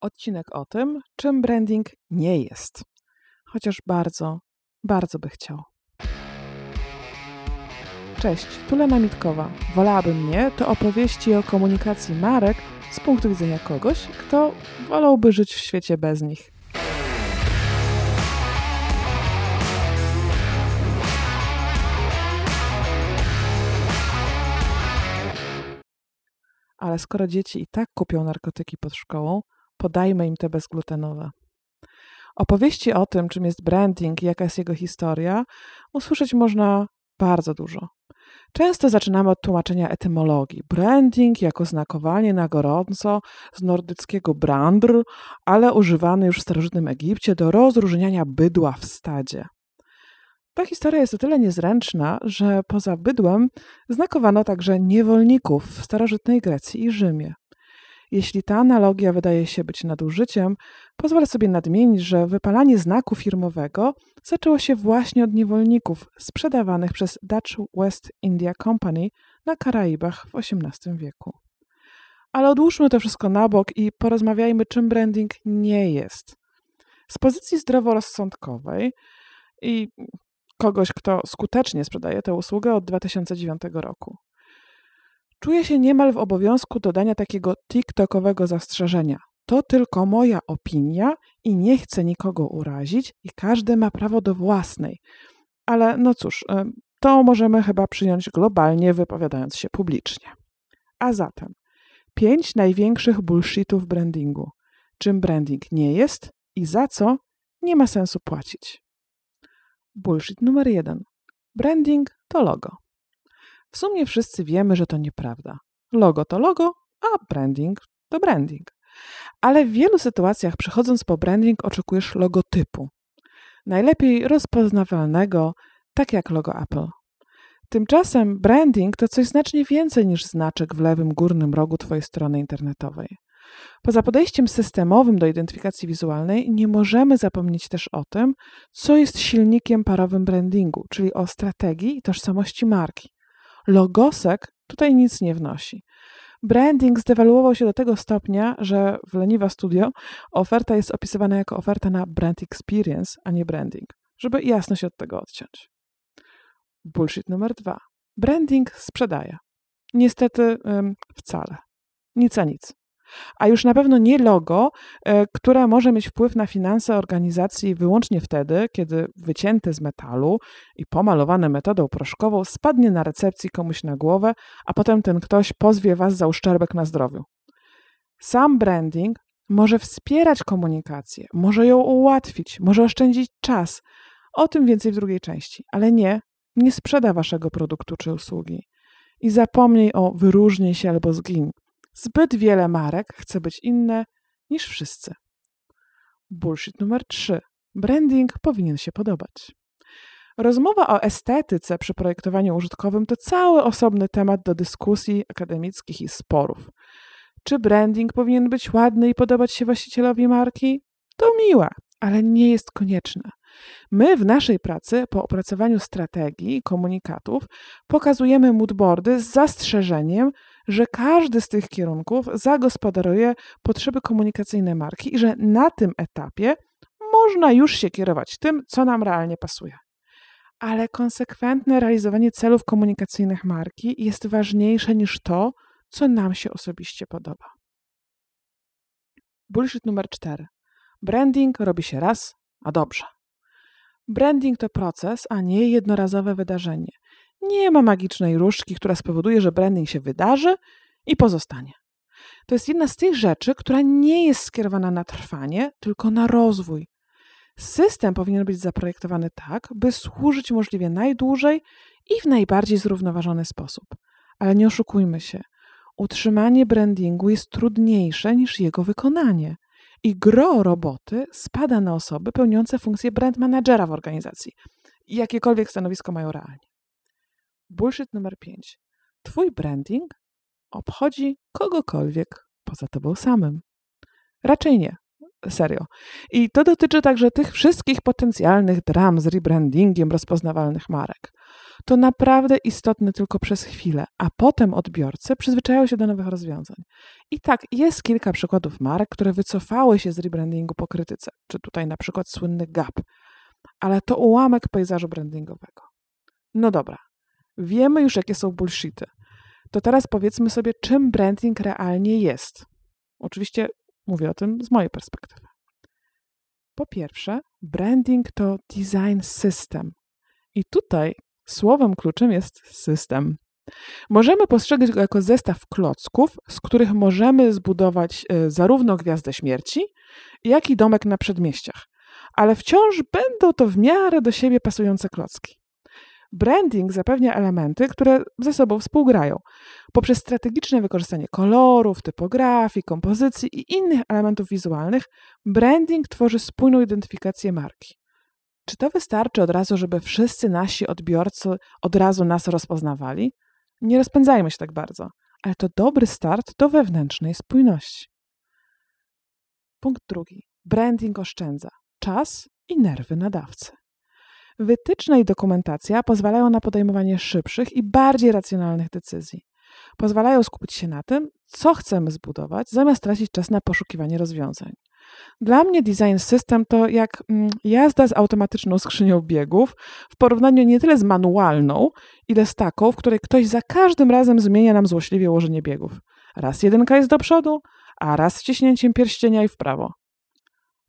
Odcinek o tym, czym branding nie jest. Chociaż bardzo, bardzo by chciał. Cześć, tu Lena Mitkowa. Wolałabym nie to opowieści o komunikacji marek z punktu widzenia kogoś, kto wolałby żyć w świecie bez nich. Ale skoro dzieci i tak kupią narkotyki pod szkołą, podajmy im te bezglutenowe. Opowieści o tym, czym jest branding i jaka jest jego historia, usłyszeć można bardzo dużo. Często zaczynamy od tłumaczenia etymologii. Branding jako znakowanie na gorąco z nordyckiego brandr, ale używany już w starożytnym Egipcie do rozróżniania bydła w stadzie. Ta historia jest o tyle niezręczna, że poza bydłem znakowano także niewolników w starożytnej Grecji i Rzymie. Jeśli ta analogia wydaje się być nadużyciem, pozwolę sobie nadmienić, że wypalanie znaku firmowego zaczęło się właśnie od niewolników sprzedawanych przez Dutch West India Company na Karaibach w XVIII wieku. Ale odłóżmy to wszystko na bok i porozmawiajmy, czym branding nie jest. Z pozycji zdroworozsądkowej i kogoś, kto skutecznie sprzedaje tę usługę od 2009 roku. Czuję się niemal w obowiązku dodania takiego TikTokowego zastrzeżenia. To tylko moja opinia i nie chcę nikogo urazić, i każdy ma prawo do własnej. Ale no cóż, to możemy chyba przyjąć globalnie, wypowiadając się publicznie. A zatem, pięć największych bullshitów brandingu. Czym branding nie jest i za co nie ma sensu płacić. Bullshit numer jeden. Branding to logo. W sumie wszyscy wiemy, że to nieprawda. Logo to logo, a branding to branding. Ale w wielu sytuacjach przechodząc po branding oczekujesz logotypu. Najlepiej rozpoznawalnego, tak jak logo Apple. Tymczasem branding to coś znacznie więcej niż znaczek w lewym górnym rogu Twojej strony internetowej. Poza podejściem systemowym do identyfikacji wizualnej nie możemy zapomnieć też o tym, co jest silnikiem parowym brandingu, czyli o strategii i tożsamości marki. Logosek tutaj nic nie wnosi. Branding zdewaluował się do tego stopnia, że w Leniwa Studio oferta jest opisywana jako oferta na brand experience, a nie branding, żeby jasno się od tego odciąć. Bullshit numer dwa. Branding sprzedaje. Niestety ym, wcale. Nic a nic a już na pewno nie logo, e, które może mieć wpływ na finanse organizacji wyłącznie wtedy, kiedy wycięte z metalu i pomalowane metodą proszkową spadnie na recepcji komuś na głowę, a potem ten ktoś pozwie was za uszczerbek na zdrowiu. Sam branding może wspierać komunikację, może ją ułatwić, może oszczędzić czas. O tym więcej w drugiej części, ale nie, nie sprzeda waszego produktu czy usługi. I zapomnij o wyróżnij się albo zgiń. Zbyt wiele marek chce być inne niż wszyscy. Bullshit numer 3. Branding powinien się podobać. Rozmowa o estetyce przy projektowaniu użytkowym to cały osobny temat do dyskusji akademickich i sporów. Czy branding powinien być ładny i podobać się właścicielowi marki? To miłe, ale nie jest konieczne. My w naszej pracy po opracowaniu strategii i komunikatów pokazujemy moodboardy z zastrzeżeniem, że każdy z tych kierunków zagospodaruje potrzeby komunikacyjne marki i że na tym etapie można już się kierować tym, co nam realnie pasuje. Ale konsekwentne realizowanie celów komunikacyjnych marki jest ważniejsze niż to, co nam się osobiście podoba. Bullshit numer 4. Branding robi się raz, a dobrze. Branding to proces, a nie jednorazowe wydarzenie. Nie ma magicznej różdżki, która spowoduje, że branding się wydarzy i pozostanie. To jest jedna z tych rzeczy, która nie jest skierowana na trwanie, tylko na rozwój. System powinien być zaprojektowany tak, by służyć możliwie najdłużej i w najbardziej zrównoważony sposób. Ale nie oszukujmy się, utrzymanie brandingu jest trudniejsze niż jego wykonanie i gro roboty spada na osoby pełniące funkcję brand managera w organizacji, jakiekolwiek stanowisko mają realnie. Bullshit numer 5. Twój branding obchodzi kogokolwiek poza tobą samym. Raczej nie. serio. I to dotyczy także tych wszystkich potencjalnych dram z rebrandingiem rozpoznawalnych marek. To naprawdę istotne tylko przez chwilę, a potem odbiorcy przyzwyczajają się do nowych rozwiązań. I tak, jest kilka przykładów marek, które wycofały się z rebrandingu po krytyce, czy tutaj na przykład słynny Gap, ale to ułamek pejzażu brandingowego. No dobra, wiemy już jakie są bullshity. To teraz powiedzmy sobie, czym branding realnie jest. Oczywiście mówię o tym z mojej perspektywy. Po pierwsze, branding to design system. I tutaj słowem kluczem jest system. Możemy postrzegać go jako zestaw klocków, z których możemy zbudować e, zarówno gwiazdę śmierci, jak i domek na przedmieściach, ale wciąż będą to w miarę do siebie pasujące klocki. Branding zapewnia elementy, które ze sobą współgrają. Poprzez strategiczne wykorzystanie kolorów, typografii, kompozycji i innych elementów wizualnych, branding tworzy spójną identyfikację marki. Czy to wystarczy od razu, żeby wszyscy nasi odbiorcy od razu nas rozpoznawali? Nie rozpędzajmy się tak bardzo, ale to dobry start do wewnętrznej spójności. Punkt drugi. Branding oszczędza czas i nerwy nadawcy. Wytyczne i dokumentacja pozwalają na podejmowanie szybszych i bardziej racjonalnych decyzji. Pozwalają skupić się na tym, co chcemy zbudować, zamiast tracić czas na poszukiwanie rozwiązań. Dla mnie design system to jak mm, jazda z automatyczną skrzynią biegów w porównaniu nie tyle z manualną, ile z taką, w której ktoś za każdym razem zmienia nam złośliwie ułożenie biegów. Raz jedynka jest do przodu, a raz wciśnięciem pierścienia i w prawo.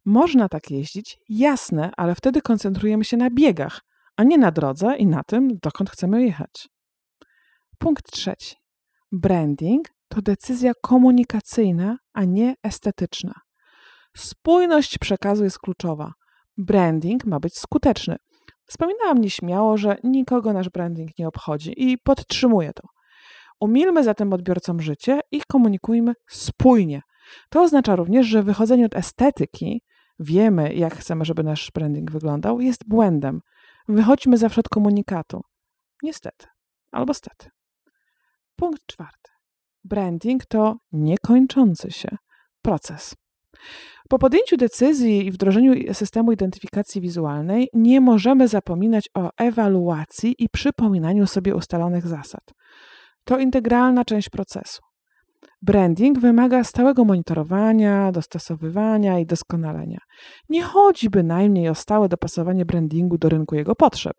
Można tak jeździć, jasne, ale wtedy koncentrujemy się na biegach, a nie na drodze i na tym, dokąd chcemy jechać. Punkt trzeci. Branding to decyzja komunikacyjna, a nie estetyczna. Spójność przekazu jest kluczowa. Branding ma być skuteczny. Wspominałam nieśmiało, że nikogo nasz branding nie obchodzi i podtrzymuję to. Umilmy zatem odbiorcom życie i komunikujmy spójnie. To oznacza również, że wychodzenie od estetyki wiemy, jak chcemy, żeby nasz branding wyglądał, jest błędem. Wychodźmy zawsze od komunikatu. Niestety, albo stety. Punkt czwarty. Branding to niekończący się proces. Po podjęciu decyzji i wdrożeniu systemu identyfikacji wizualnej nie możemy zapominać o ewaluacji i przypominaniu sobie ustalonych zasad. To integralna część procesu. Branding wymaga stałego monitorowania, dostosowywania i doskonalenia. Nie chodzi bynajmniej o stałe dopasowanie brandingu do rynku jego potrzeb.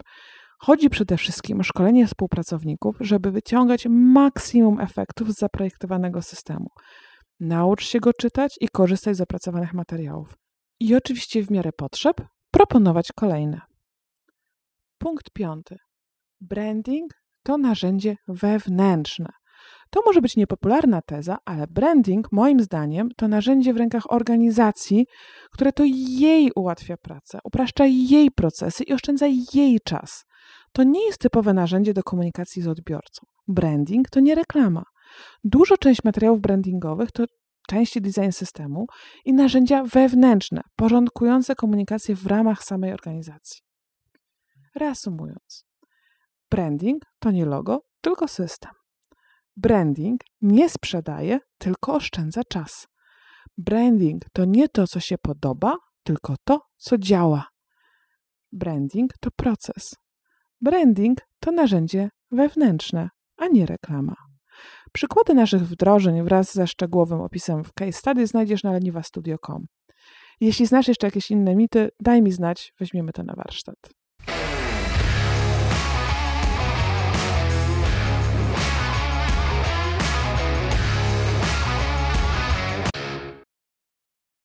Chodzi przede wszystkim o szkolenie współpracowników, żeby wyciągać maksimum efektów z zaprojektowanego systemu. Naucz się go czytać i korzystać z opracowanych materiałów. I oczywiście w miarę potrzeb proponować kolejne. Punkt piąty. Branding to narzędzie wewnętrzne. To może być niepopularna teza, ale branding, moim zdaniem, to narzędzie w rękach organizacji, które to jej ułatwia pracę, upraszcza jej procesy i oszczędza jej czas. To nie jest typowe narzędzie do komunikacji z odbiorcą. Branding to nie reklama. Dużo część materiałów brandingowych to części design systemu i narzędzia wewnętrzne, porządkujące komunikację w ramach samej organizacji. Reasumując, branding to nie logo, tylko system. Branding nie sprzedaje, tylko oszczędza czas. Branding to nie to, co się podoba, tylko to, co działa. Branding to proces. Branding to narzędzie wewnętrzne, a nie reklama. Przykłady naszych wdrożeń wraz ze szczegółowym opisem w case study znajdziesz na leniwastudio.com. Jeśli znasz jeszcze jakieś inne mity, daj mi znać, weźmiemy to na warsztat.